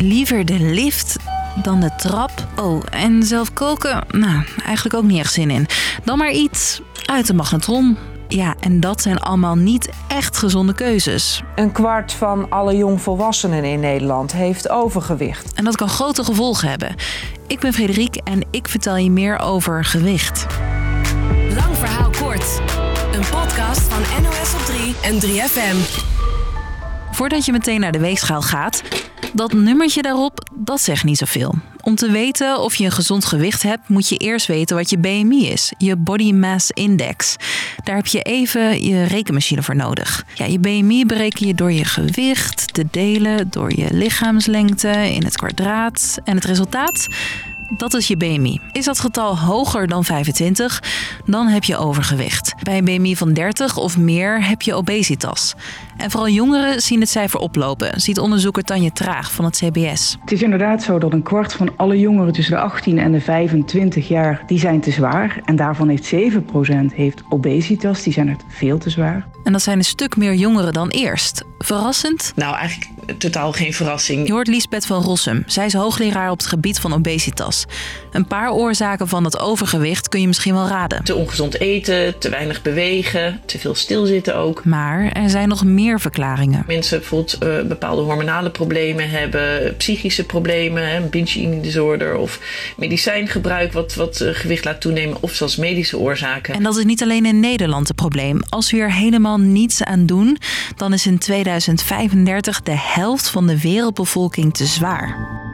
Liever de lift dan de trap. Oh, en zelf koken? Nou, eigenlijk ook niet echt zin in. Dan maar iets uit de magnetron. Ja, en dat zijn allemaal niet echt gezonde keuzes. Een kwart van alle jongvolwassenen in Nederland heeft overgewicht. En dat kan grote gevolgen hebben. Ik ben Frederik en ik vertel je meer over gewicht. Lang verhaal kort. Een podcast van NOS op 3 en 3FM. Voordat je meteen naar de weegschaal gaat, dat nummertje daarop, dat zegt niet zoveel. Om te weten of je een gezond gewicht hebt, moet je eerst weten wat je BMI is, je Body Mass Index. Daar heb je even je rekenmachine voor nodig. Ja, je BMI bereken je door je gewicht te delen door je lichaamslengte in het kwadraat. En het resultaat? Dat is je BMI. Is dat getal hoger dan 25, dan heb je overgewicht. Bij een BMI van 30 of meer heb je obesitas. En vooral jongeren zien het cijfer oplopen, ziet onderzoeker Tanja Traag van het CBS. Het is inderdaad zo dat een kwart van alle jongeren tussen de 18 en de 25 jaar, die zijn te zwaar. En daarvan heeft 7% heeft obesitas, die zijn het veel te zwaar. En dat zijn een stuk meer jongeren dan eerst. Verrassend? Nou, eigenlijk totaal geen verrassing. Je hoort Liesbeth van Rossum. Zij is hoogleraar op het gebied van obesitas. Een paar oorzaken van dat overgewicht kun je misschien wel raden. Te ongezond eten, te weinig bewegen, te veel stilzitten ook. Maar er zijn nog meer verklaringen. Mensen bijvoorbeeld uh, bepaalde hormonale problemen hebben, psychische problemen, een binge eating disorder of medicijngebruik wat, wat uh, gewicht laat toenemen of zelfs medische oorzaken. En dat is niet alleen in Nederland het probleem. Als we er helemaal niets aan doen, dan is in 2035 de helft van de wereldbevolking te zwaar.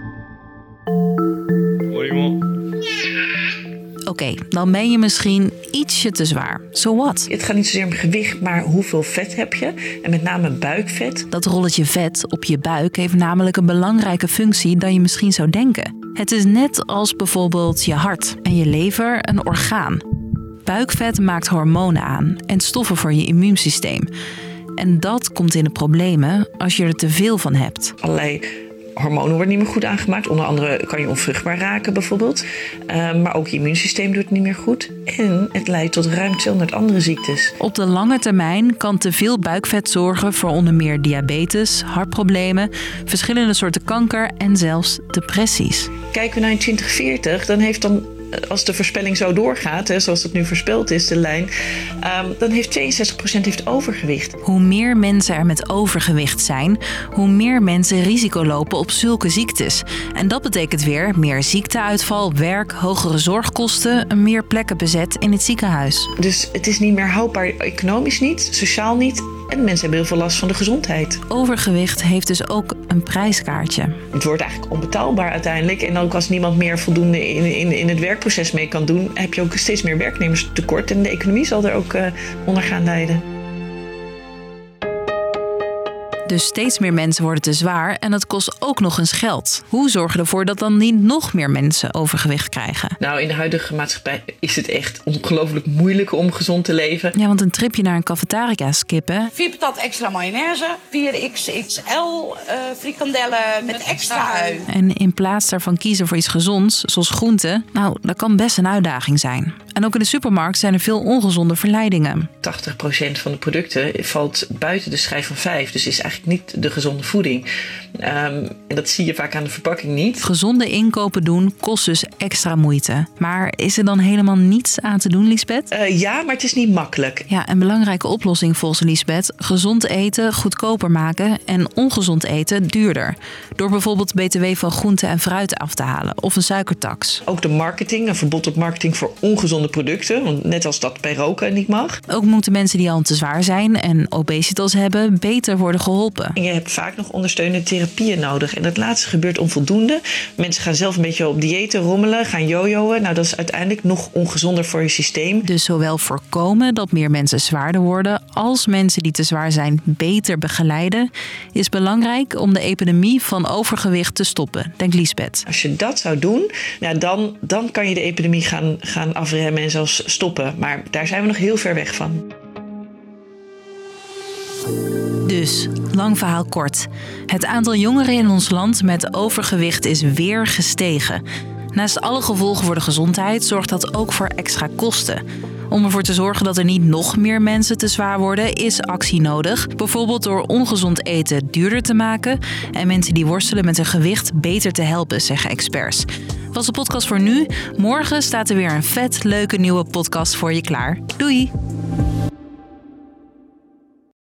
Okay, dan ben je misschien ietsje te zwaar. So what? Het gaat niet zozeer om gewicht, maar hoeveel vet heb je? En met name buikvet. Dat rolletje vet op je buik heeft namelijk een belangrijke functie dan je misschien zou denken. Het is net als bijvoorbeeld je hart en je lever een orgaan. Buikvet maakt hormonen aan en stoffen voor je immuunsysteem. En dat komt in de problemen als je er te veel van hebt. Allerlei hormonen worden niet meer goed aangemaakt. Onder andere kan je onvruchtbaar raken bijvoorbeeld. Uh, maar ook je immuunsysteem doet het niet meer goed. En het leidt tot ruim 200 andere ziektes. Op de lange termijn kan te veel buikvet zorgen voor onder meer diabetes, hartproblemen, verschillende soorten kanker en zelfs depressies. Kijken we naar 2040, dan heeft dan als de voorspelling zo doorgaat, hè, zoals het nu voorspeld is, de lijn, um, dan heeft 62% heeft overgewicht. Hoe meer mensen er met overgewicht zijn, hoe meer mensen risico lopen op zulke ziektes. En dat betekent weer meer ziekteuitval werk, hogere zorgkosten, en meer plekken bezet in het ziekenhuis. Dus het is niet meer houdbaar, economisch niet, sociaal niet en mensen hebben heel veel last van de gezondheid. Overgewicht heeft dus ook een prijskaartje. Het wordt eigenlijk onbetaalbaar uiteindelijk. En ook als niemand meer voldoende in, in, in werkproces mee kan doen, heb je ook steeds meer werknemers tekort. En de economie zal er ook uh, onder gaan lijden. Dus steeds meer mensen worden te zwaar en dat kost ook nog eens geld. Hoe zorgen we ervoor dat dan niet nog meer mensen overgewicht krijgen? Nou, in de huidige maatschappij is het echt ongelooflijk moeilijk om gezond te leven. Ja, want een tripje naar een cafetaria skippen. Vier patat extra mayonaise, 4XXL uh, frikandellen met extra ui. En in plaats daarvan kiezen voor iets gezonds, zoals groenten, nou, dat kan best een uitdaging zijn. En ook in de supermarkt zijn er veel ongezonde verleidingen. 80% van de producten valt buiten de schijf van 5, dus is eigenlijk niet de gezonde voeding. Um, en dat zie je vaak aan de verpakking niet. Gezonde inkopen doen kost dus extra moeite. Maar is er dan helemaal niets aan te doen, Lisbeth? Uh, ja, maar het is niet makkelijk. Ja, een belangrijke oplossing volgens Lisbeth: gezond eten goedkoper maken en ongezond eten duurder. Door bijvoorbeeld BTW van groenten en fruit af te halen of een suikertax. Ook de marketing, een verbod op marketing voor ongezonde producten, want net als dat bij roken niet mag. Ook moeten mensen die al te zwaar zijn en obesitas hebben beter worden geholpen. En je hebt vaak nog ondersteunende therapieën nodig. En dat laatste gebeurt onvoldoende. Mensen gaan zelf een beetje op diëten rommelen, gaan jojoen. Nou, dat is uiteindelijk nog ongezonder voor je systeem. Dus zowel voorkomen dat meer mensen zwaarder worden, als mensen die te zwaar zijn beter begeleiden, is belangrijk om de epidemie van overgewicht te stoppen, denkt Liesbeth. Als je dat zou doen, nou, dan, dan kan je de epidemie gaan, gaan afremmen en zelfs stoppen. Maar daar zijn we nog heel ver weg van. Dus, lang verhaal kort. Het aantal jongeren in ons land met overgewicht is weer gestegen. Naast alle gevolgen voor de gezondheid zorgt dat ook voor extra kosten. Om ervoor te zorgen dat er niet nog meer mensen te zwaar worden, is actie nodig. Bijvoorbeeld door ongezond eten duurder te maken en mensen die worstelen met hun gewicht beter te helpen, zeggen experts. Was de podcast voor nu. Morgen staat er weer een vet leuke nieuwe podcast voor je klaar. Doei!